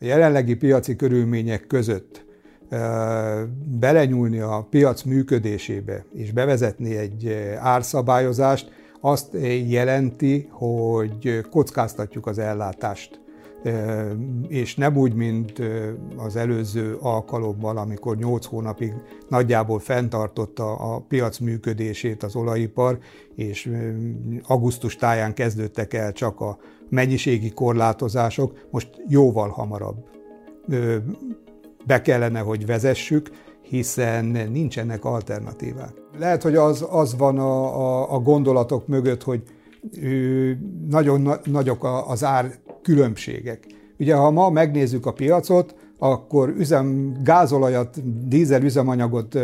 a jelenlegi piaci körülmények között belenyúlni a piac működésébe és bevezetni egy árszabályozást, azt jelenti, hogy kockáztatjuk az ellátást. És nem úgy, mint az előző alkalommal, amikor 8 hónapig nagyjából fenntartotta a piac működését az olajipar, és augusztus táján kezdődtek el csak a mennyiségi korlátozások, most jóval hamarabb be kellene, hogy vezessük, hiszen nincsenek alternatívák. Lehet, hogy az, az van a, a, a gondolatok mögött, hogy nagyon na, nagyok az ár különbségek. Ugye, ha ma megnézzük a piacot, akkor üzem, gázolajat, dízel üzemanyagot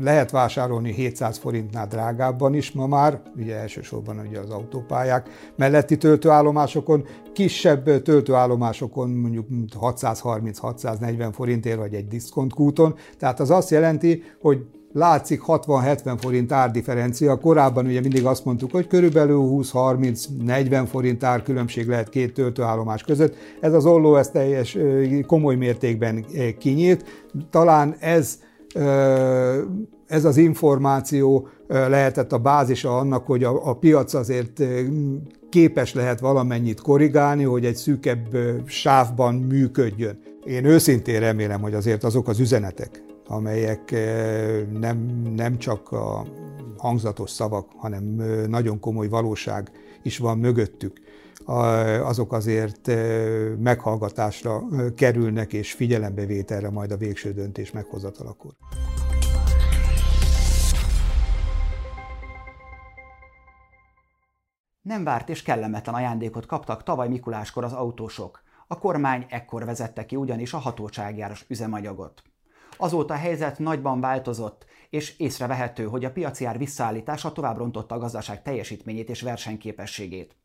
lehet vásárolni 700 forintnál drágábban is ma már, ugye elsősorban ugye az autópályák melletti töltőállomásokon, kisebb töltőállomásokon mondjuk 630-640 forintért vagy egy diszkontkúton, tehát az azt jelenti, hogy látszik 60-70 forint árdifferencia. Korábban ugye mindig azt mondtuk, hogy körülbelül 20-30-40 forint árkülönbség lehet két töltőállomás között. Ez az olló ez teljes komoly mértékben kinyílt. Talán ez ez az információ lehetett a bázisa annak, hogy a, a piac azért képes lehet valamennyit korrigálni, hogy egy szűkebb sávban működjön. Én őszintén remélem, hogy azért azok az üzenetek, amelyek nem, nem csak a hangzatos szavak, hanem nagyon komoly valóság is van mögöttük, azok azért meghallgatásra kerülnek és figyelembevételre majd a végső döntés meghozatalakor. Nem várt és kellemetlen ajándékot kaptak tavaly Mikuláskor az autósok. A kormány ekkor vezette ki ugyanis a hatóságjáros üzemanyagot. Azóta a helyzet nagyban változott, és észrevehető, hogy a piaci ár visszaállítása tovább rontotta a gazdaság teljesítményét és versenyképességét.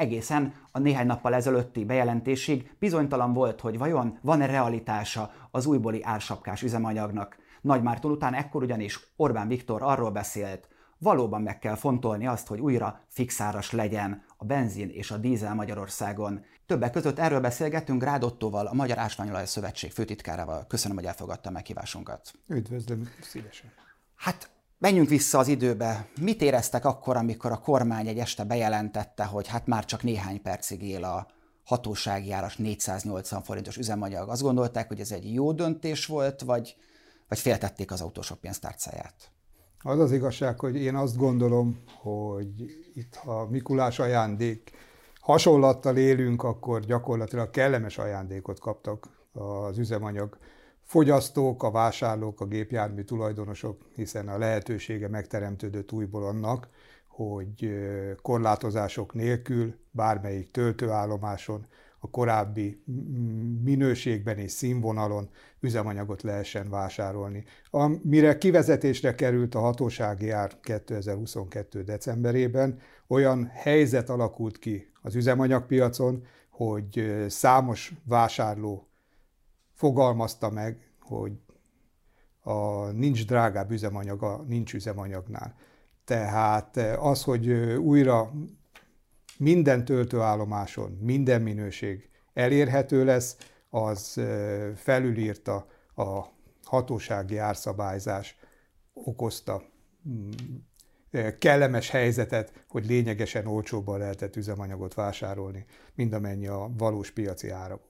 Egészen a néhány nappal ezelőtti bejelentésig bizonytalan volt, hogy vajon van-e realitása az újbóli ársapkás üzemanyagnak. Nagymártól után ekkor ugyanis Orbán Viktor arról beszélt, valóban meg kell fontolni azt, hogy újra fixáras legyen a benzin és a dízel Magyarországon. Többek között erről beszélgettünk Rádottóval, a Magyar Ásványolaj Szövetség főtitkárával. Köszönöm, hogy elfogadta a meghívásunkat. Üdvözlöm, szívesen. Hát Menjünk vissza az időbe. Mit éreztek akkor, amikor a kormány egy este bejelentette, hogy hát már csak néhány percig él a hatósági áras 480 forintos üzemanyag? Azt gondolták, hogy ez egy jó döntés volt, vagy, vagy féltették az autósok pénztárcáját? Az az igazság, hogy én azt gondolom, hogy itt ha Mikulás ajándék hasonlattal élünk, akkor gyakorlatilag kellemes ajándékot kaptak az üzemanyag fogyasztók, a vásárlók, a gépjármű tulajdonosok, hiszen a lehetősége megteremtődött újból annak, hogy korlátozások nélkül bármelyik töltőállomáson a korábbi minőségben és színvonalon üzemanyagot lehessen vásárolni. Amire kivezetésre került a hatósági ár 2022. decemberében, olyan helyzet alakult ki az üzemanyagpiacon, hogy számos vásárló fogalmazta meg, hogy a nincs drágább üzemanyaga, nincs üzemanyagnál. Tehát az, hogy újra minden töltőállomáson minden minőség elérhető lesz, az felülírta a hatósági árszabályzás okozta mm, kellemes helyzetet, hogy lényegesen olcsóbban lehetett üzemanyagot vásárolni, mint amennyi a valós piaci ára.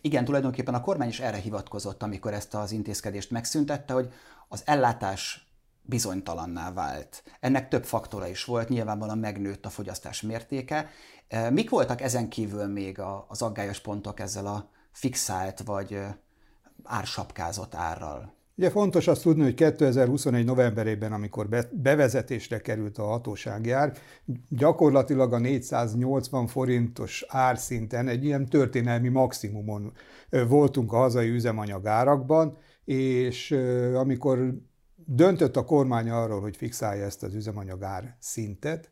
Igen, tulajdonképpen a kormány is erre hivatkozott, amikor ezt az intézkedést megszüntette, hogy az ellátás bizonytalanná vált. Ennek több faktora is volt, nyilvánvalóan megnőtt a fogyasztás mértéke. E, mik voltak ezen kívül még az aggályos pontok ezzel a fixált vagy ársapkázott árral? Ugye fontos azt tudni, hogy 2021 novemberében, amikor bevezetésre került a hatósági ár, gyakorlatilag a 480 forintos árszinten egy ilyen történelmi maximumon voltunk a hazai üzemanyag árakban, és amikor döntött a kormány arról, hogy fixálja ezt az üzemanyag ár szintet,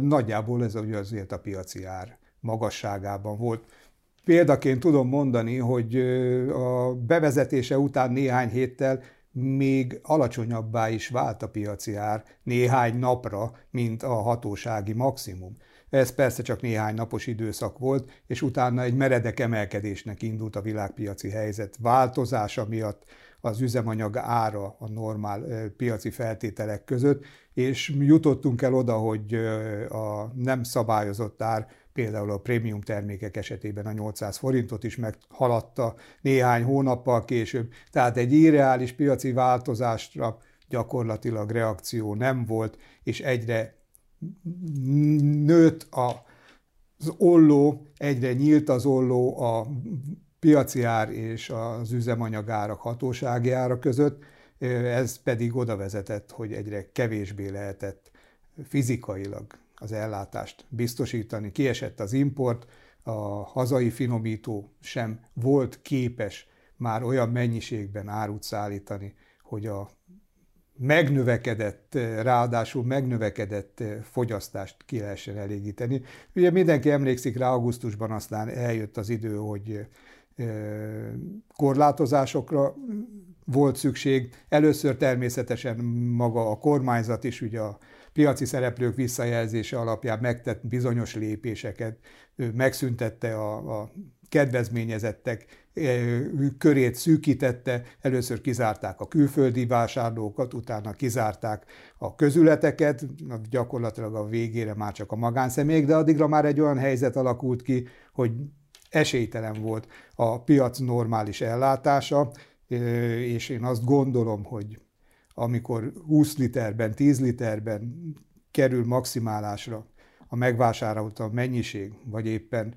nagyjából ez azért a piaci ár magasságában volt. Példaként tudom mondani, hogy a bevezetése után néhány héttel még alacsonyabbá is vált a piaci ár néhány napra, mint a hatósági maximum. Ez persze csak néhány napos időszak volt, és utána egy meredek emelkedésnek indult a világpiaci helyzet változása miatt az üzemanyag ára a normál piaci feltételek között, és jutottunk el oda, hogy a nem szabályozott ár például a prémium termékek esetében a 800 forintot is meghaladta néhány hónappal később. Tehát egy irreális piaci változásra gyakorlatilag reakció nem volt, és egyre nőtt a, az olló, egyre nyílt az olló a piaci ár és az üzemanyagárak hatósági ára között, ez pedig oda vezetett, hogy egyre kevésbé lehetett fizikailag az ellátást biztosítani. Kiesett az import, a hazai finomító sem volt képes már olyan mennyiségben árut szállítani, hogy a megnövekedett, ráadásul megnövekedett fogyasztást ki lehessen elégíteni. Ugye mindenki emlékszik rá, augusztusban aztán eljött az idő, hogy korlátozásokra volt szükség. Először természetesen maga a kormányzat is ugye a piaci szereplők visszajelzése alapján megtett bizonyos lépéseket, megszüntette a, a kedvezményezettek körét szűkítette, először kizárták a külföldi vásárlókat, utána kizárták a közületeket, gyakorlatilag a végére már csak a magánszemélyek, de addigra már egy olyan helyzet alakult ki, hogy esélytelen volt a piac normális ellátása, és én azt gondolom, hogy amikor 20 literben, 10 literben kerül maximálásra a megvásárolt mennyiség, vagy éppen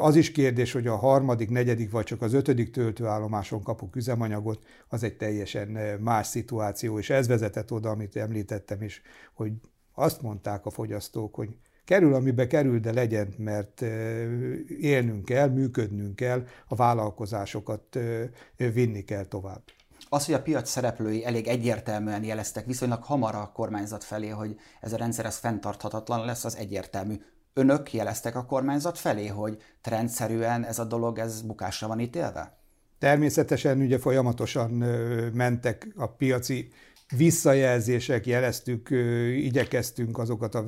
az is kérdés, hogy a harmadik, negyedik vagy csak az ötödik töltőállomáson kapok üzemanyagot, az egy teljesen más szituáció, és ez vezetett oda, amit említettem is, hogy azt mondták a fogyasztók, hogy kerül, amibe kerül, de legyen, mert élnünk kell, működnünk kell, a vállalkozásokat vinni kell tovább. Az, hogy a piac szereplői elég egyértelműen jeleztek viszonylag hamar a kormányzat felé, hogy ez a rendszer ez fenntarthatatlan lesz, az egyértelmű. Önök jeleztek a kormányzat felé, hogy trendszerűen ez a dolog ez bukásra van ítélve? Természetesen ugye folyamatosan mentek a piaci visszajelzések, jeleztük, igyekeztünk azokat a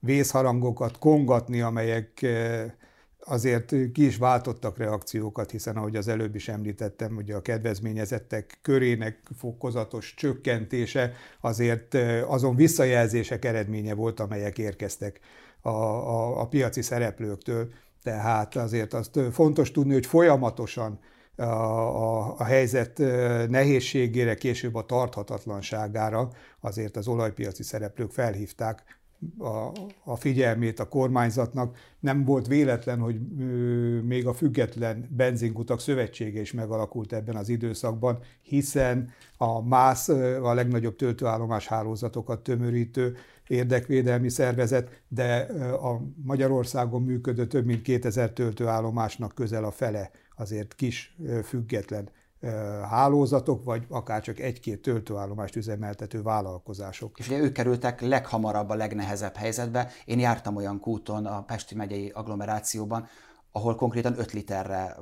vészharangokat kongatni, amelyek azért ki is váltottak reakciókat, hiszen ahogy az előbb is említettem, ugye a kedvezményezettek körének fokozatos csökkentése azért azon visszajelzések eredménye volt, amelyek érkeztek a, a, a piaci szereplőktől. Tehát azért azt fontos tudni, hogy folyamatosan a, a, a helyzet nehézségére, később a tarthatatlanságára azért az olajpiaci szereplők felhívták a, a figyelmét a kormányzatnak. Nem volt véletlen, hogy még a Független Benzinkutak Szövetsége is megalakult ebben az időszakban, hiszen a MÁSZ, a legnagyobb töltőállomás hálózatokat tömörítő érdekvédelmi szervezet, de a Magyarországon működő több mint 2000 töltőállomásnak közel a fele azért kis független hálózatok, vagy akár csak egy-két töltőállomást üzemeltető vállalkozások. És ugye ők kerültek leghamarabb a legnehezebb helyzetbe. Én jártam olyan kúton a Pesti megyei agglomerációban, ahol konkrétan 5 literre,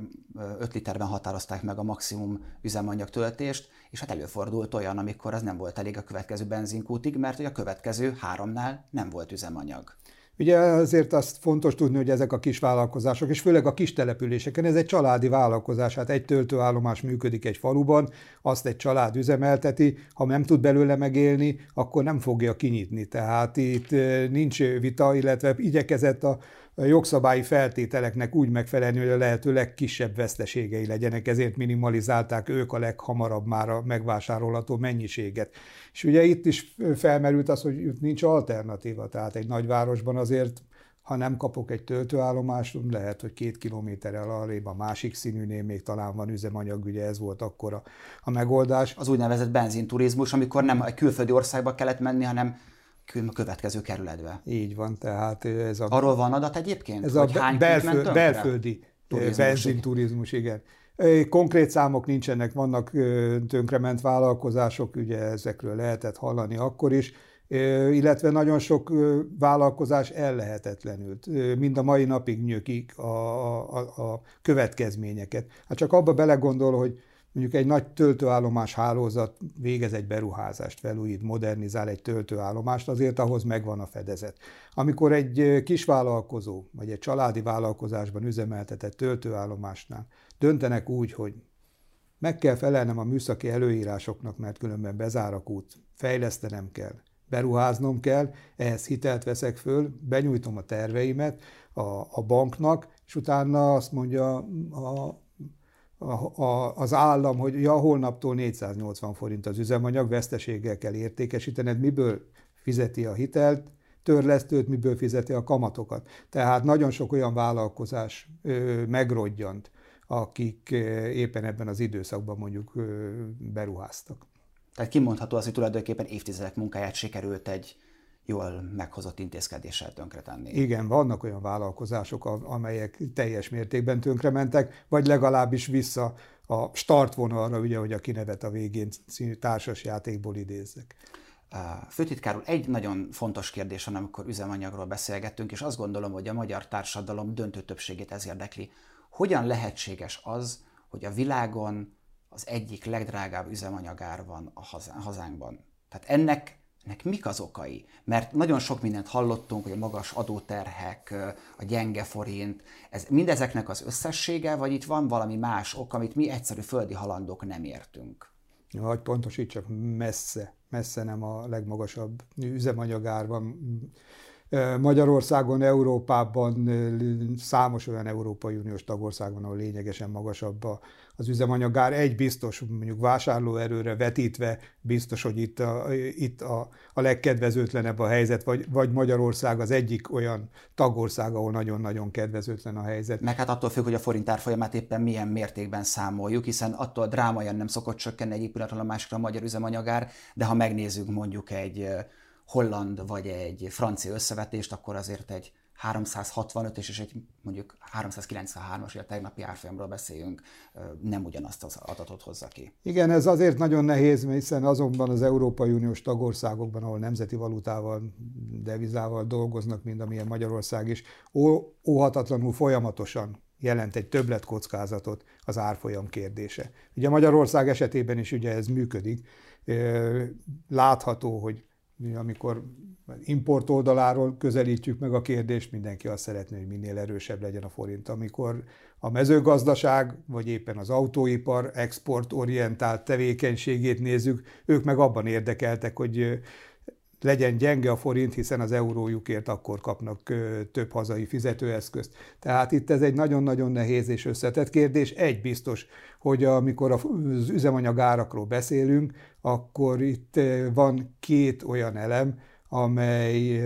5 literben határozták meg a maximum üzemanyag töltést, és hát előfordult olyan, amikor az nem volt elég a következő benzinkútig, mert hogy a következő háromnál nem volt üzemanyag. Ugye azért azt fontos tudni, hogy ezek a kis vállalkozások, és főleg a kis településeken, ez egy családi vállalkozás, hát egy töltőállomás működik egy faluban, azt egy család üzemelteti, ha nem tud belőle megélni, akkor nem fogja kinyitni. Tehát itt eh, nincs vita, illetve igyekezett a jogszabályi feltételeknek úgy megfelelni, hogy a lehető legkisebb veszteségei legyenek, ezért minimalizálták ők a leghamarabb már a megvásárolható mennyiséget. És ugye itt is felmerült az, hogy nincs alternatíva, tehát egy nagyvárosban azért ha nem kapok egy töltőállomást, lehet, hogy két kilométerrel arrébb a másik színűnél még talán van üzemanyag, ugye ez volt akkor a, a megoldás. Az úgynevezett benzinturizmus, amikor nem egy külföldi országba kellett menni, hanem következő kerületbe. Így van, tehát ez a... Arról van adat egyébként? Ez a hány belföld, belföldi benzinturizmus, igen. Konkrét számok nincsenek, vannak tönkrement vállalkozások, ugye ezekről lehetett hallani akkor is, illetve nagyon sok vállalkozás ellehetetlenült. Mind a mai napig nyökik a, a, a következményeket. Hát csak abba belegondol, hogy mondjuk egy nagy töltőállomás hálózat végez egy beruházást, felújít, modernizál egy töltőállomást, azért ahhoz megvan a fedezet. Amikor egy kisvállalkozó, vagy egy családi vállalkozásban üzemeltetett töltőállomásnál döntenek úgy, hogy meg kell felelnem a műszaki előírásoknak, mert különben bezár a kút, fejlesztenem kell, beruháznom kell, ehhez hitelt veszek föl, benyújtom a terveimet a, a banknak, és utána azt mondja a, a, az állam, hogy ja, holnaptól 480 forint az üzemanyag, veszteséggel kell értékesítened, miből fizeti a hitelt, törlesztőt, miből fizeti a kamatokat. Tehát nagyon sok olyan vállalkozás ö, megrodjant, akik éppen ebben az időszakban mondjuk ö, beruháztak. Tehát kimondható az, hogy tulajdonképpen évtizedek munkáját sikerült egy jól meghozott intézkedéssel tönkretenni. Igen, vannak olyan vállalkozások, amelyek teljes mértékben tönkrementek, vagy legalábbis vissza a startvonalra, ugye, hogy a kinevet a végén társas játékból idézzek. Főtitkár úr, egy nagyon fontos kérdés van, amikor üzemanyagról beszélgettünk, és azt gondolom, hogy a magyar társadalom döntő többségét ez érdekli. Hogyan lehetséges az, hogy a világon az egyik legdrágább üzemanyagár van a hazánkban? Tehát ennek ennek mik az okai? Mert nagyon sok mindent hallottunk, hogy a magas adóterhek, a gyenge forint, ez mindezeknek az összessége, vagy itt van valami más ok, amit mi egyszerű földi halandók nem értünk? Hogy pontosítsak, messze, messze nem a legmagasabb üzemanyagár van Magyarországon, Európában számos olyan Európai Uniós tagország van, ahol lényegesen magasabb az üzemanyagár. Egy biztos, mondjuk vásárlóerőre vetítve, biztos, hogy itt a, itt a, a legkedvezőtlenebb a helyzet, vagy, vagy Magyarország az egyik olyan tagország, ahol nagyon-nagyon kedvezőtlen a helyzet. Meg hát attól függ, hogy a forint árfolyamát éppen milyen mértékben számoljuk, hiszen attól drámaian nem szokott csökkenni egyik pillanatról a másikra a magyar üzemanyagár, de ha megnézzük mondjuk egy holland vagy egy francia összevetést, akkor azért egy 365 és egy mondjuk 393-as, a tegnapi árfolyamról beszéljünk, nem ugyanazt az adatot hozza ki. Igen, ez azért nagyon nehéz, hiszen azonban az Európai Uniós tagországokban, ahol nemzeti valutával, devizával dolgoznak, mint amilyen Magyarország is, óhatatlanul folyamatosan jelent egy többletkockázatot az árfolyam kérdése. Ugye Magyarország esetében is ugye ez működik. Látható, hogy amikor import oldaláról közelítjük meg a kérdést, mindenki azt szeretné, hogy minél erősebb legyen a forint. Amikor a mezőgazdaság, vagy éppen az autóipar exportorientált tevékenységét nézzük, ők meg abban érdekeltek, hogy legyen gyenge a forint, hiszen az eurójukért akkor kapnak több hazai fizetőeszközt. Tehát itt ez egy nagyon-nagyon nehéz és összetett kérdés. Egy biztos, hogy amikor az üzemanyag árakról beszélünk, akkor itt van két olyan elem, amely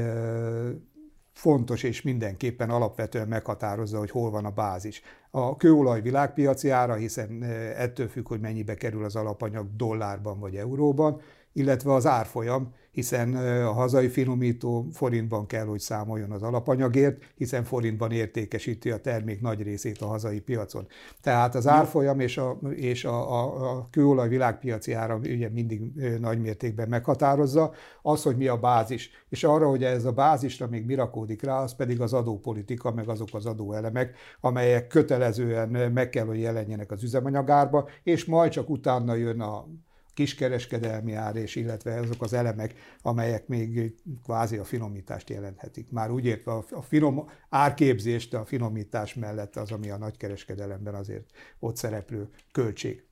fontos és mindenképpen alapvetően meghatározza, hogy hol van a bázis. A kőolaj világpiaci ára, hiszen ettől függ, hogy mennyibe kerül az alapanyag dollárban vagy euróban, illetve az árfolyam, hiszen a hazai finomító forintban kell, hogy számoljon az alapanyagért, hiszen forintban értékesíti a termék nagy részét a hazai piacon. Tehát az árfolyam és a, és a, a, a kőolaj világpiaci ára ugye mindig nagy mértékben meghatározza az, hogy mi a bázis. És arra, hogy ez a bázisra még mi rakódik rá, az pedig az adópolitika, meg azok az adóelemek, amelyek kötelezően meg kell, hogy jelenjenek az üzemanyagárba, és majd csak utána jön a kiskereskedelmi ár, és illetve azok az elemek, amelyek még kvázi a finomítást jelenthetik. Már úgy értve a finom árképzést a finomítás mellett az, ami a nagykereskedelemben azért ott szereplő költség.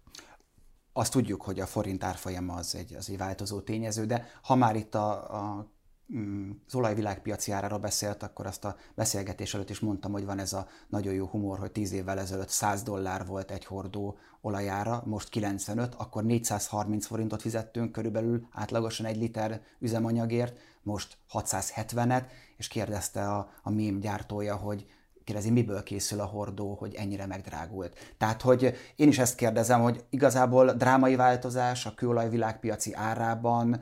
Azt tudjuk, hogy a forint árfolyama az egy, az egy változó tényező, de ha már itt a, a az olajvilágpiaci árára beszélt, akkor azt a beszélgetés előtt is mondtam, hogy van ez a nagyon jó humor, hogy 10 évvel ezelőtt 100 dollár volt egy hordó olajára, most 95, akkor 430 forintot fizettünk körülbelül átlagosan egy liter üzemanyagért, most 670-et, és kérdezte a, a mém gyártója, hogy kérdezi, miből készül a hordó, hogy ennyire megdrágult. Tehát, hogy én is ezt kérdezem, hogy igazából drámai változás a kőolaj világpiaci árában,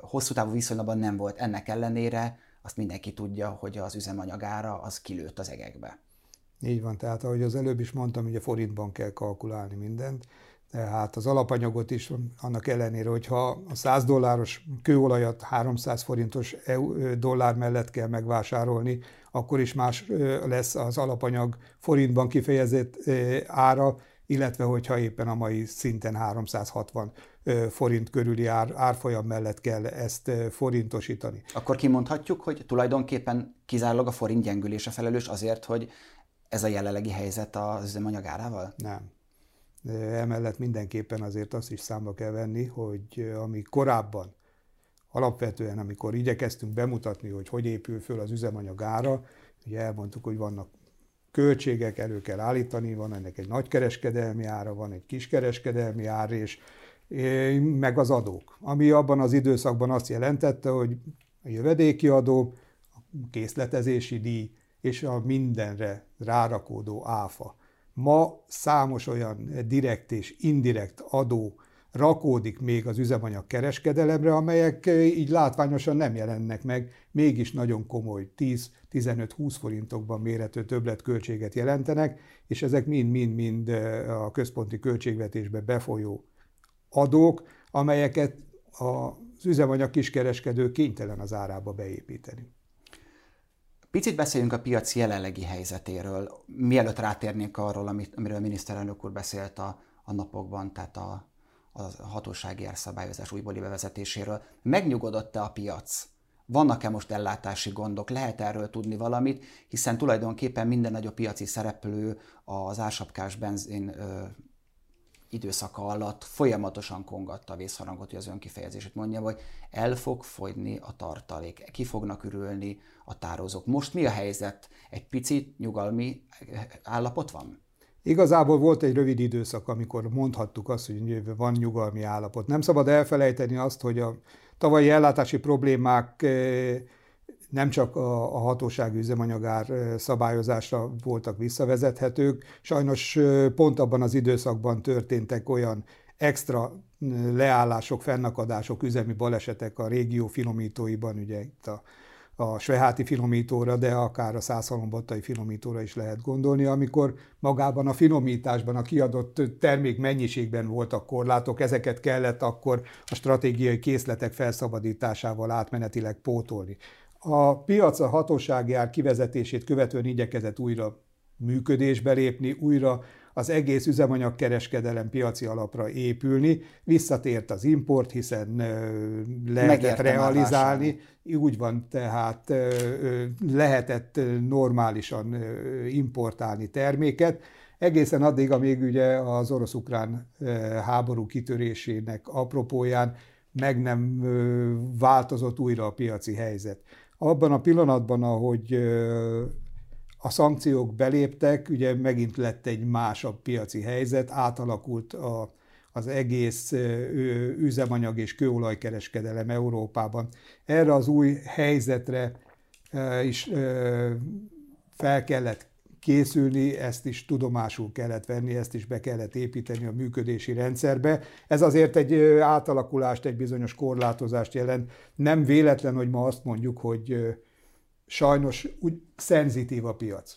hosszú távú viszonylatban nem volt. Ennek ellenére azt mindenki tudja, hogy az üzemanyagára az kilőtt az egekbe. Így van, tehát ahogy az előbb is mondtam, ugye forintban kell kalkulálni mindent, tehát az alapanyagot is annak ellenére, hogyha a 100 dolláros kőolajat 300 forintos dollár mellett kell megvásárolni, akkor is más lesz az alapanyag forintban kifejezett ára, illetve hogyha éppen a mai szinten 360 forint körüli ár, árfolyam mellett kell ezt forintosítani. Akkor kimondhatjuk, hogy tulajdonképpen kizárólag a forint gyengülése felelős azért, hogy ez a jelenlegi helyzet az üzemanyag árával? Nem. Emellett mindenképpen azért azt is számba kell venni, hogy ami korábban alapvetően, amikor igyekeztünk bemutatni, hogy hogy épül föl az üzemanyag ára, ugye elmondtuk, hogy vannak költségek, elő kell állítani, van ennek egy nagykereskedelmi ára, van egy kiskereskedelmi ár, és meg az adók. Ami abban az időszakban azt jelentette, hogy a jövedéki adó, a készletezési díj és a mindenre rárakódó áfa. Ma számos olyan direkt és indirekt adó rakódik még az üzemanyag kereskedelemre, amelyek így látványosan nem jelennek meg, mégis nagyon komoly 10-15-20 forintokban mérhető többletköltséget jelentenek, és ezek mind-mind-mind a központi költségvetésbe befolyó adók, amelyeket az üzemanyag kiskereskedő kénytelen az árába beépíteni. Picit beszéljünk a piac jelenlegi helyzetéről, mielőtt rátérnénk arról, amit, amiről a miniszterelnök úr beszélt a, a napokban, tehát a, a hatósági árszabályozás újbóli bevezetéséről. Megnyugodott-e a piac? Vannak-e most ellátási gondok? Lehet erről tudni valamit? Hiszen tulajdonképpen minden nagyobb piaci szereplő az ársapkás benzin időszaka alatt folyamatosan kongatta a vészharangot, hogy az önkifejezését mondja, hogy el fog fogyni a tartalék, ki fognak ürülni a tározók. Most mi a helyzet? Egy picit nyugalmi állapot van? Igazából volt egy rövid időszak, amikor mondhattuk azt, hogy van nyugalmi állapot. Nem szabad elfelejteni azt, hogy a tavalyi ellátási problémák eh, nem csak a, a hatósági üzemanyagár szabályozásra voltak visszavezethetők, sajnos pont abban az időszakban történtek olyan extra leállások, fennakadások, üzemi balesetek a régió finomítóiban, ugye itt a a sveháti finomítóra, de akár a százhalombattai finomítóra is lehet gondolni, amikor magában a finomításban, a kiadott termék mennyiségben voltak korlátok, ezeket kellett akkor a stratégiai készletek felszabadításával átmenetileg pótolni. A piac a hatósági ár kivezetését követően igyekezett újra működésbe lépni, újra az egész üzemanyagkereskedelem piaci alapra épülni, visszatért az import, hiszen lehetett Megértem realizálni, úgy van, tehát lehetett normálisan importálni terméket, egészen addig, amíg ugye az orosz-ukrán háború kitörésének apropóján meg nem változott újra a piaci helyzet. Abban a pillanatban, ahogy a szankciók beléptek, ugye megint lett egy másabb piaci helyzet, átalakult a, az egész üzemanyag és kőolajkereskedelem Európában. Erre az új helyzetre is fel kellett készülni, ezt is tudomásul kellett venni, ezt is be kellett építeni a működési rendszerbe. Ez azért egy átalakulást, egy bizonyos korlátozást jelent. Nem véletlen, hogy ma azt mondjuk, hogy sajnos úgy szenzitív a piac.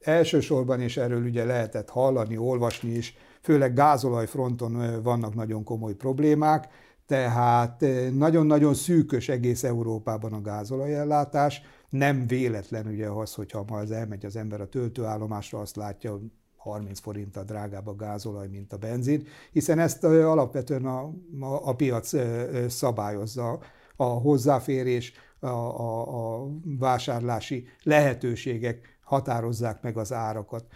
Elsősorban, és erről ugye lehetett hallani, olvasni is, főleg gázolaj fronton vannak nagyon komoly problémák, tehát nagyon-nagyon szűkös egész Európában a gázolajellátás. Nem véletlen ugye az, hogyha ma az elmegy az ember a töltőállomásra, azt látja, 30 forint a drágább a gázolaj, mint a benzin, hiszen ezt alapvetően a, a, a piac szabályozza, a hozzáférés, a, a, a vásárlási lehetőségek határozzák meg az árakat.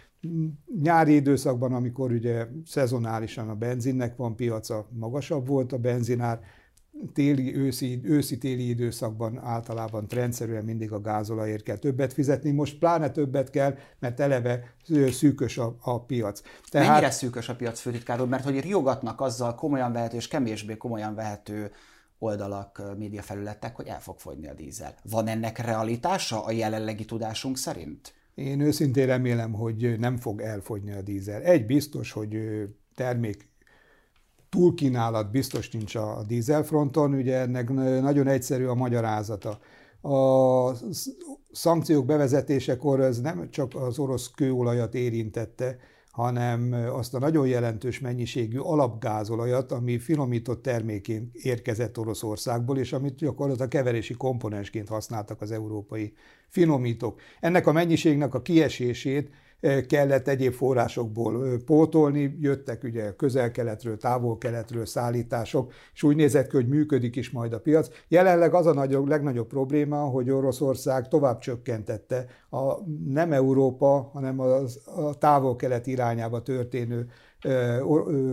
Nyári időszakban, amikor ugye szezonálisan a benzinnek van piaca, magasabb volt a benzinár, téli, őszi, őszi-téli időszakban általában rendszerűen mindig a gázolajért kell többet fizetni, most pláne többet kell, mert eleve szűkös a, a piac. Tehát... Mennyire szűkös a piac, főtitkár Mert hogy riogatnak azzal komolyan vehető és kevésbé komolyan vehető oldalak, médiafelületek, hogy el fog fogyni a dízel. Van ennek realitása a jelenlegi tudásunk szerint? Én őszintén remélem, hogy nem fog elfogyni a dízel. Egy biztos, hogy termék túlkínálat biztos nincs a dízelfronton, ugye ennek nagyon egyszerű a magyarázata. A szankciók bevezetésekor ez nem csak az orosz kőolajat érintette, hanem azt a nagyon jelentős mennyiségű alapgázolajat, ami finomított terméként érkezett Oroszországból, és amit gyakorlatilag keverési komponensként használtak az európai finomítók. Ennek a mennyiségnek a kiesését kellett egyéb forrásokból pótolni, jöttek ugye közel-keletről, távol-keletről szállítások, és úgy nézett ki, hogy működik is majd a piac. Jelenleg az a nagyobb, legnagyobb probléma, hogy Oroszország tovább csökkentette a nem Európa, hanem az, a távol-kelet irányába történő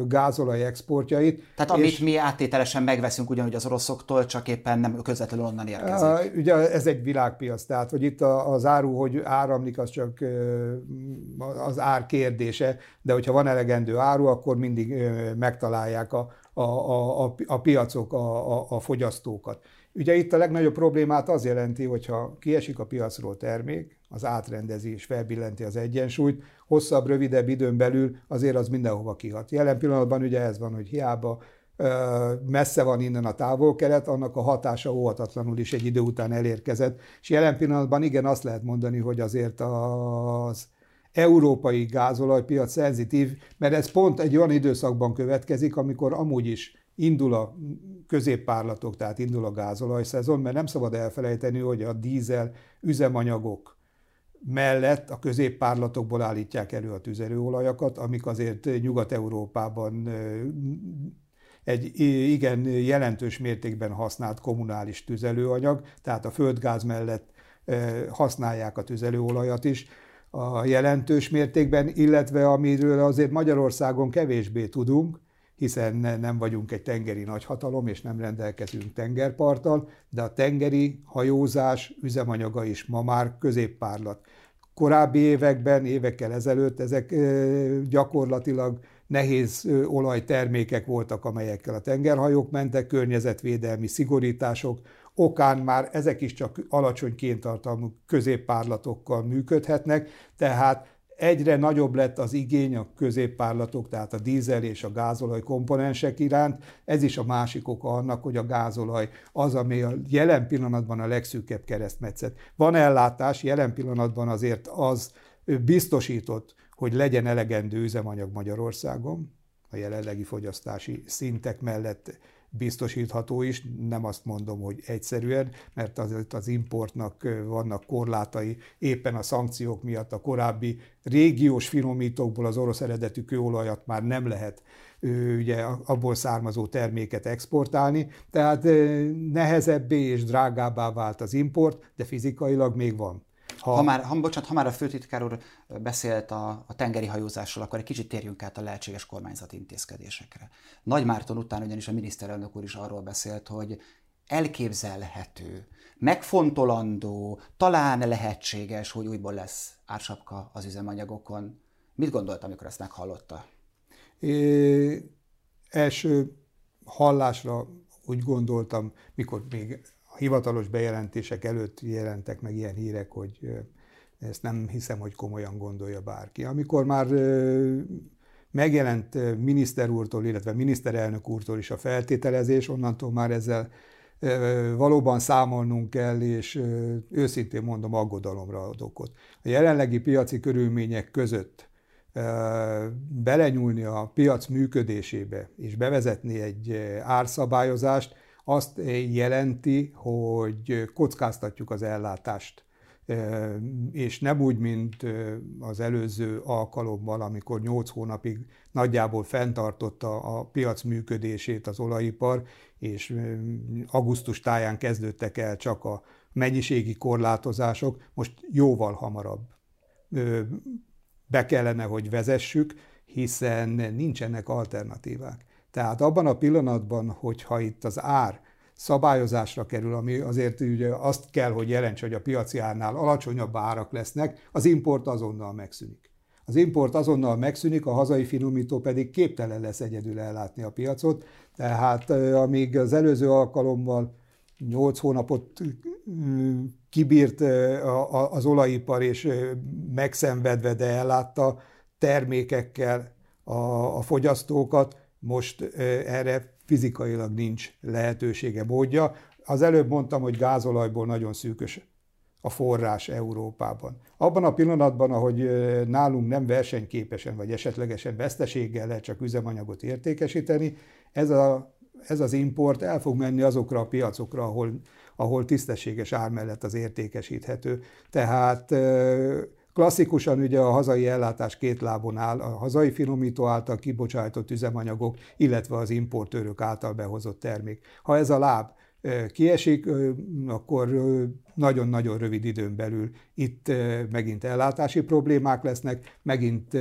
gázolaj exportjait. Tehát amit és, mi áttételesen megveszünk ugyanúgy az oroszoktól, csak éppen nem közvetlenül onnan érkezik. Ugye ez egy világpiac, tehát hogy itt az áru, hogy áramlik, az csak az ár kérdése, de hogyha van elegendő áru, akkor mindig megtalálják a, a, a, a, piacok a, a, a fogyasztókat. Ugye itt a legnagyobb problémát az jelenti, hogyha kiesik a piacról termék, az átrendezi és felbillenti az egyensúlyt, hosszabb, rövidebb időn belül azért az mindenhova kihat. Jelen pillanatban ugye ez van, hogy hiába messze van innen a távol-kelet, annak a hatása óhatatlanul is egy idő után elérkezett. És jelen pillanatban igen, azt lehet mondani, hogy azért az európai gázolajpiac szenzitív, mert ez pont egy olyan időszakban következik, amikor amúgy is indul a középpárlatok, tehát indul a gázolaj szezon, mert nem szabad elfelejteni, hogy a dízel üzemanyagok mellett a középpárlatokból állítják elő a tüzelőolajakat, amik azért Nyugat-Európában egy igen jelentős mértékben használt kommunális tüzelőanyag, tehát a földgáz mellett használják a tüzelőolajat is a jelentős mértékben, illetve amiről azért Magyarországon kevésbé tudunk, hiszen nem vagyunk egy tengeri nagyhatalom, és nem rendelkezünk tengerparttal, de a tengeri hajózás üzemanyaga is ma már középpárlat. Korábbi években, évekkel ezelőtt ezek gyakorlatilag nehéz olajtermékek voltak, amelyekkel a tengerhajók mentek, környezetvédelmi szigorítások, okán már ezek is csak alacsony kéntartalmú középpárlatokkal működhetnek, tehát Egyre nagyobb lett az igény a középpárlatok, tehát a dízel és a gázolaj komponensek iránt. Ez is a másik oka annak, hogy a gázolaj az, ami a jelen pillanatban a legszűkebb keresztmetszet. Van ellátás, jelen pillanatban azért az biztosított, hogy legyen elegendő üzemanyag Magyarországon, a jelenlegi fogyasztási szintek mellett biztosítható is, nem azt mondom, hogy egyszerűen, mert az, az importnak vannak korlátai, éppen a szankciók miatt a korábbi régiós finomítókból az orosz eredetű kőolajat már nem lehet ugye abból származó terméket exportálni, tehát nehezebbé és drágábbá vált az import, de fizikailag még van. Ha, ha, már, ha, bocsánat, ha már a főtitkár úr beszélt a, a tengeri hajózásról, akkor egy kicsit térjünk át a lehetséges kormányzati intézkedésekre. Nagy Márton után ugyanis a miniszterelnök úr is arról beszélt, hogy elképzelhető, megfontolandó, talán lehetséges, hogy újból lesz ársapka az üzemanyagokon. Mit gondolt, amikor ezt meghallotta? É, első hallásra úgy gondoltam, mikor még hivatalos bejelentések előtt jelentek meg ilyen hírek, hogy ezt nem hiszem, hogy komolyan gondolja bárki. Amikor már megjelent miniszter úrtól, illetve miniszterelnök úrtól is a feltételezés, onnantól már ezzel valóban számolnunk kell, és őszintén mondom, aggodalomra ad okot. A jelenlegi piaci körülmények között belenyúlni a piac működésébe és bevezetni egy árszabályozást, azt jelenti, hogy kockáztatjuk az ellátást. És nem úgy, mint az előző alkalommal, amikor 8 hónapig nagyjából fenntartotta a piac működését az olajipar, és augusztus táján kezdődtek el csak a mennyiségi korlátozások, most jóval hamarabb be kellene, hogy vezessük, hiszen nincsenek alternatívák. Tehát abban a pillanatban, hogyha itt az ár szabályozásra kerül, ami azért ugye azt kell, hogy jelents, hogy a piaci árnál alacsonyabb árak lesznek, az import azonnal megszűnik. Az import azonnal megszűnik, a hazai finomító pedig képtelen lesz egyedül ellátni a piacot, tehát amíg az előző alkalommal 8 hónapot kibírt az olajipar, és megszenvedve, de ellátta termékekkel a fogyasztókat, most erre fizikailag nincs lehetősége, módja. Az előbb mondtam, hogy gázolajból nagyon szűkös a forrás Európában. Abban a pillanatban, ahogy nálunk nem versenyképesen vagy esetlegesen veszteséggel lehet csak üzemanyagot értékesíteni, ez, a, ez az import el fog menni azokra a piacokra, ahol, ahol tisztességes ár mellett az értékesíthető. Tehát Klasszikusan ugye a hazai ellátás két lábon áll, a hazai finomító által kibocsájtott üzemanyagok, illetve az importőrök által behozott termék. Ha ez a láb kiesik, akkor nagyon-nagyon rövid időn belül itt megint ellátási problémák lesznek, megint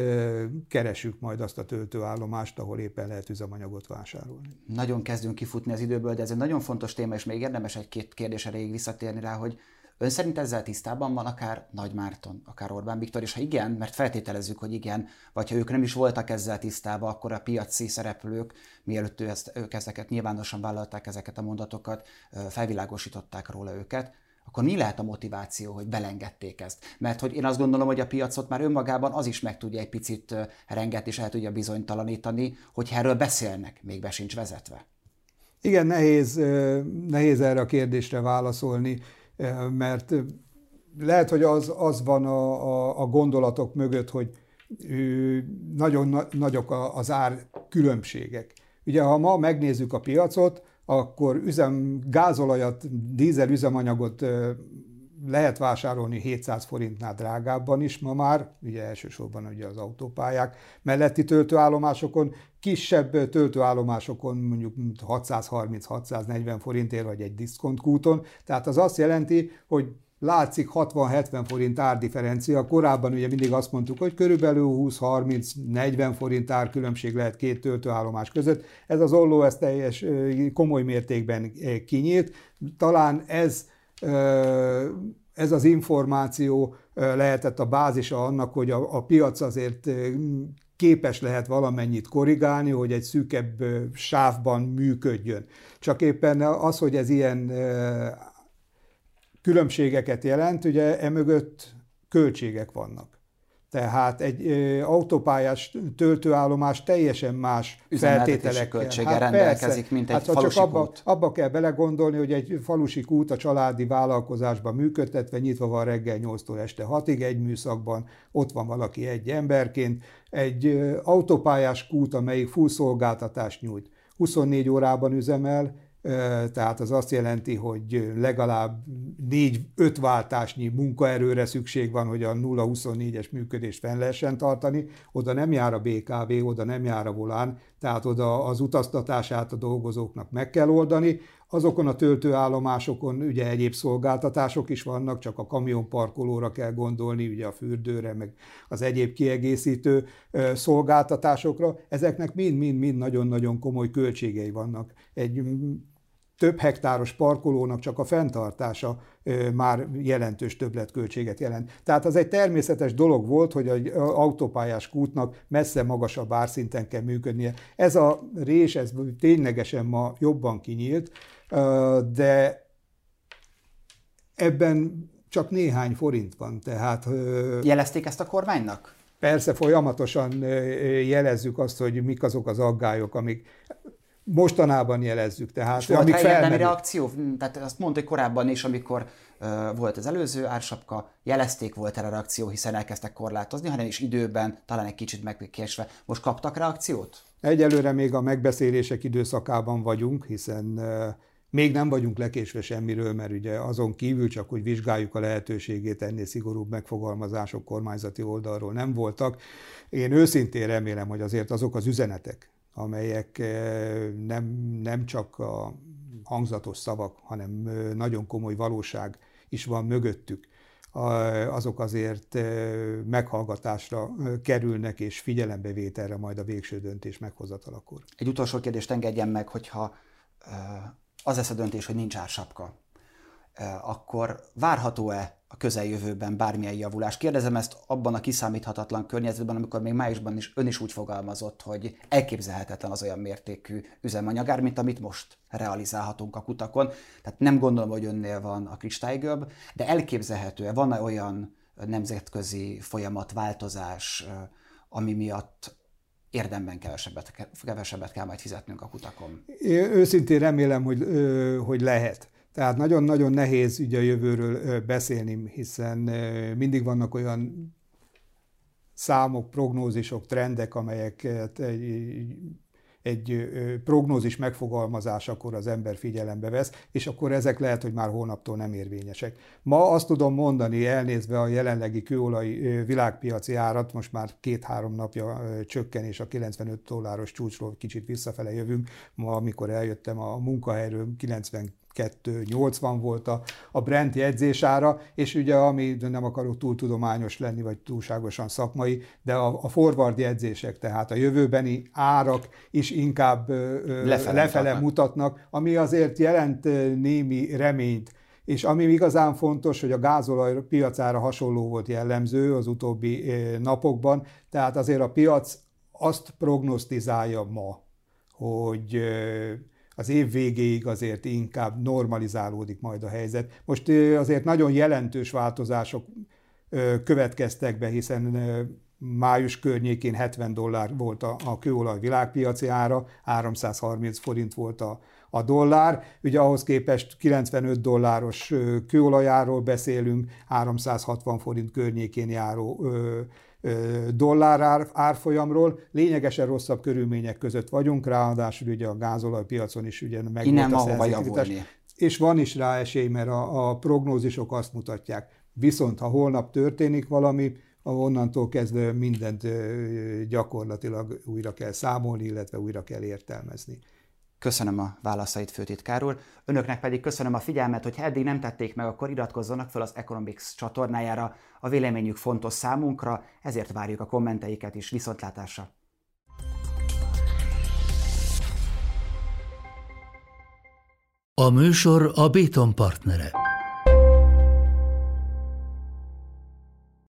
keresünk majd azt a töltőállomást, ahol éppen lehet üzemanyagot vásárolni. Nagyon kezdünk kifutni az időből, de ez egy nagyon fontos téma, és még érdemes egy-két kérdés erejéig visszatérni rá, hogy Ön szerint ezzel tisztában van akár Nagy Márton, akár Orbán Viktor, és ha igen, mert feltételezzük, hogy igen, vagy ha ők nem is voltak ezzel tisztában, akkor a piaci szereplők, mielőtt ő ezt, ők ezeket nyilvánosan vállalták ezeket a mondatokat, felvilágosították róla őket, akkor mi lehet a motiváció, hogy belengedték ezt? Mert hogy én azt gondolom, hogy a piacot már önmagában az is meg tudja egy picit rengetni, és el tudja bizonytalanítani, hogy erről beszélnek, még be sincs vezetve. Igen, nehéz, nehéz erre a kérdésre válaszolni mert lehet, hogy az, az van a, a, a gondolatok mögött, hogy nagyon na, nagyok az ár különbségek. Ugye, ha ma megnézzük a piacot, akkor üzem, gázolajat, dízel üzemanyagot lehet vásárolni 700 forintnál drágábban is ma már, ugye elsősorban ugye az autópályák melletti töltőállomásokon, kisebb töltőállomásokon mondjuk 630-640 forintért, vagy egy diszkontkúton. Tehát az azt jelenti, hogy látszik 60-70 forint árdifferencia. Korábban ugye mindig azt mondtuk, hogy körülbelül 20-30-40 forint árkülönbség lehet két töltőállomás között. Ez az olló ez teljes komoly mértékben kinyílt. Talán ez ez az információ lehetett a bázisa annak, hogy a, a piac azért képes lehet valamennyit korrigálni, hogy egy szűkebb sávban működjön. Csak éppen az, hogy ez ilyen különbségeket jelent, ugye emögött költségek vannak. Tehát egy ö, autópályás töltőállomás teljesen más feltételekkel. költsége hát rendelkezik, persze. mint egy hát, falusi csak abba, abba kell belegondolni, hogy egy falusi kút a családi vállalkozásban működtetve, nyitva van reggel 8-tól este 6-ig egy műszakban, ott van valaki egy emberként. Egy ö, autópályás kút, amelyik full szolgáltatást nyújt, 24 órában üzemel, tehát az azt jelenti, hogy legalább 4-5 váltásnyi munkaerőre szükség van, hogy a 0-24-es működést fenn lehessen tartani. Oda nem jár a BKV, oda nem jár a volán, tehát oda az utaztatását a dolgozóknak meg kell oldani. Azokon a töltőállomásokon ugye egyéb szolgáltatások is vannak, csak a kamionparkolóra kell gondolni, ugye a fürdőre, meg az egyéb kiegészítő szolgáltatásokra. Ezeknek mind-mind-mind nagyon-nagyon komoly költségei vannak. Egy több hektáros parkolónak csak a fenntartása már jelentős többletköltséget jelent. Tehát az egy természetes dolog volt, hogy egy autópályás kútnak messze magasabb árszinten kell működnie. Ez a rés, ez ténylegesen ma jobban kinyílt, de ebben csak néhány forint van. Tehát, Jelezték ezt a kormánynak? Persze folyamatosan jelezzük azt, hogy mik azok az aggályok, amik mostanában jelezzük. Tehát, És volt rá reakció? Tehát azt mondta, hogy korábban is, amikor uh, volt az előző ársapka, jelezték, volt erre reakció, hiszen elkezdtek korlátozni, hanem is időben, talán egy kicsit megkésve. Most kaptak reakciót? Egyelőre még a megbeszélések időszakában vagyunk, hiszen uh, még nem vagyunk lekésve semmiről, mert ugye azon kívül csak, hogy vizsgáljuk a lehetőségét, ennél szigorúbb megfogalmazások kormányzati oldalról nem voltak. Én őszintén remélem, hogy azért azok az üzenetek, amelyek eh, nem, nem csak a hangzatos szavak, hanem nagyon komoly valóság is van mögöttük, azok azért eh, meghallgatásra kerülnek és figyelembevételre majd a végső döntés meghozatalakor. Egy utolsó kérdést engedjen meg, hogyha az lesz a döntés, hogy nincs ársapka, akkor várható-e a közeljövőben bármilyen javulás? Kérdezem ezt abban a kiszámíthatatlan környezetben, amikor még májusban is ön is úgy fogalmazott, hogy elképzelhetetlen az olyan mértékű üzemanyagár, mint amit most realizálhatunk a kutakon. Tehát nem gondolom, hogy önnél van a kristálygöbb, de elképzelhető-e, van-e olyan nemzetközi folyamat, változás, ami miatt érdemben kevesebbet, kevesebbet kell majd fizetnünk a kutakon. Én őszintén remélem, hogy, hogy lehet. Tehát nagyon-nagyon nehéz ugye a jövőről beszélni, hiszen mindig vannak olyan számok, prognózisok, trendek, amelyeket egy, egy prognózis megfogalmazásakor az ember figyelembe vesz, és akkor ezek lehet, hogy már hónaptól nem érvényesek. Ma azt tudom mondani, elnézve a jelenlegi kőolaj világpiaci árat, most már két-három napja csökken, és a 95 dolláros csúcsról kicsit visszafele jövünk. Ma, amikor eljöttem a munkahelyről, 90 2,80 volt a, a Brent jegyzésára, és ugye ami nem akarok túl tudományos lenni, vagy túlságosan szakmai, de a, a forward jegyzések, tehát a jövőbeni árak is inkább lefele, lefele mutatnak. mutatnak, ami azért jelent némi reményt és ami igazán fontos, hogy a gázolaj piacára hasonló volt jellemző az utóbbi napokban, tehát azért a piac azt prognosztizálja ma, hogy az év végéig azért inkább normalizálódik majd a helyzet. Most azért nagyon jelentős változások következtek be, hiszen május környékén 70 dollár volt a, a kőolaj világpiaci ára, 330 forint volt a, a dollár. Ugye ahhoz képest 95 dolláros kőolajáról beszélünk, 360 forint környékén járó dollár ár, árfolyamról. Lényegesen rosszabb körülmények között vagyunk, ráadásul ugye a gázolajpiacon is ugye meg Innen volt a javulni. És van is rá esély, mert a, a prognózisok azt mutatják. Viszont ha holnap történik valami, onnantól kezdve mindent gyakorlatilag újra kell számolni, illetve újra kell értelmezni. Köszönöm a válaszait, főtitkár úr. Önöknek pedig köszönöm a figyelmet, hogy eddig nem tették meg, akkor iratkozzanak fel az Economics csatornájára. A véleményük fontos számunkra, ezért várjuk a kommenteiket is. Viszontlátásra! A műsor a Béton partnere.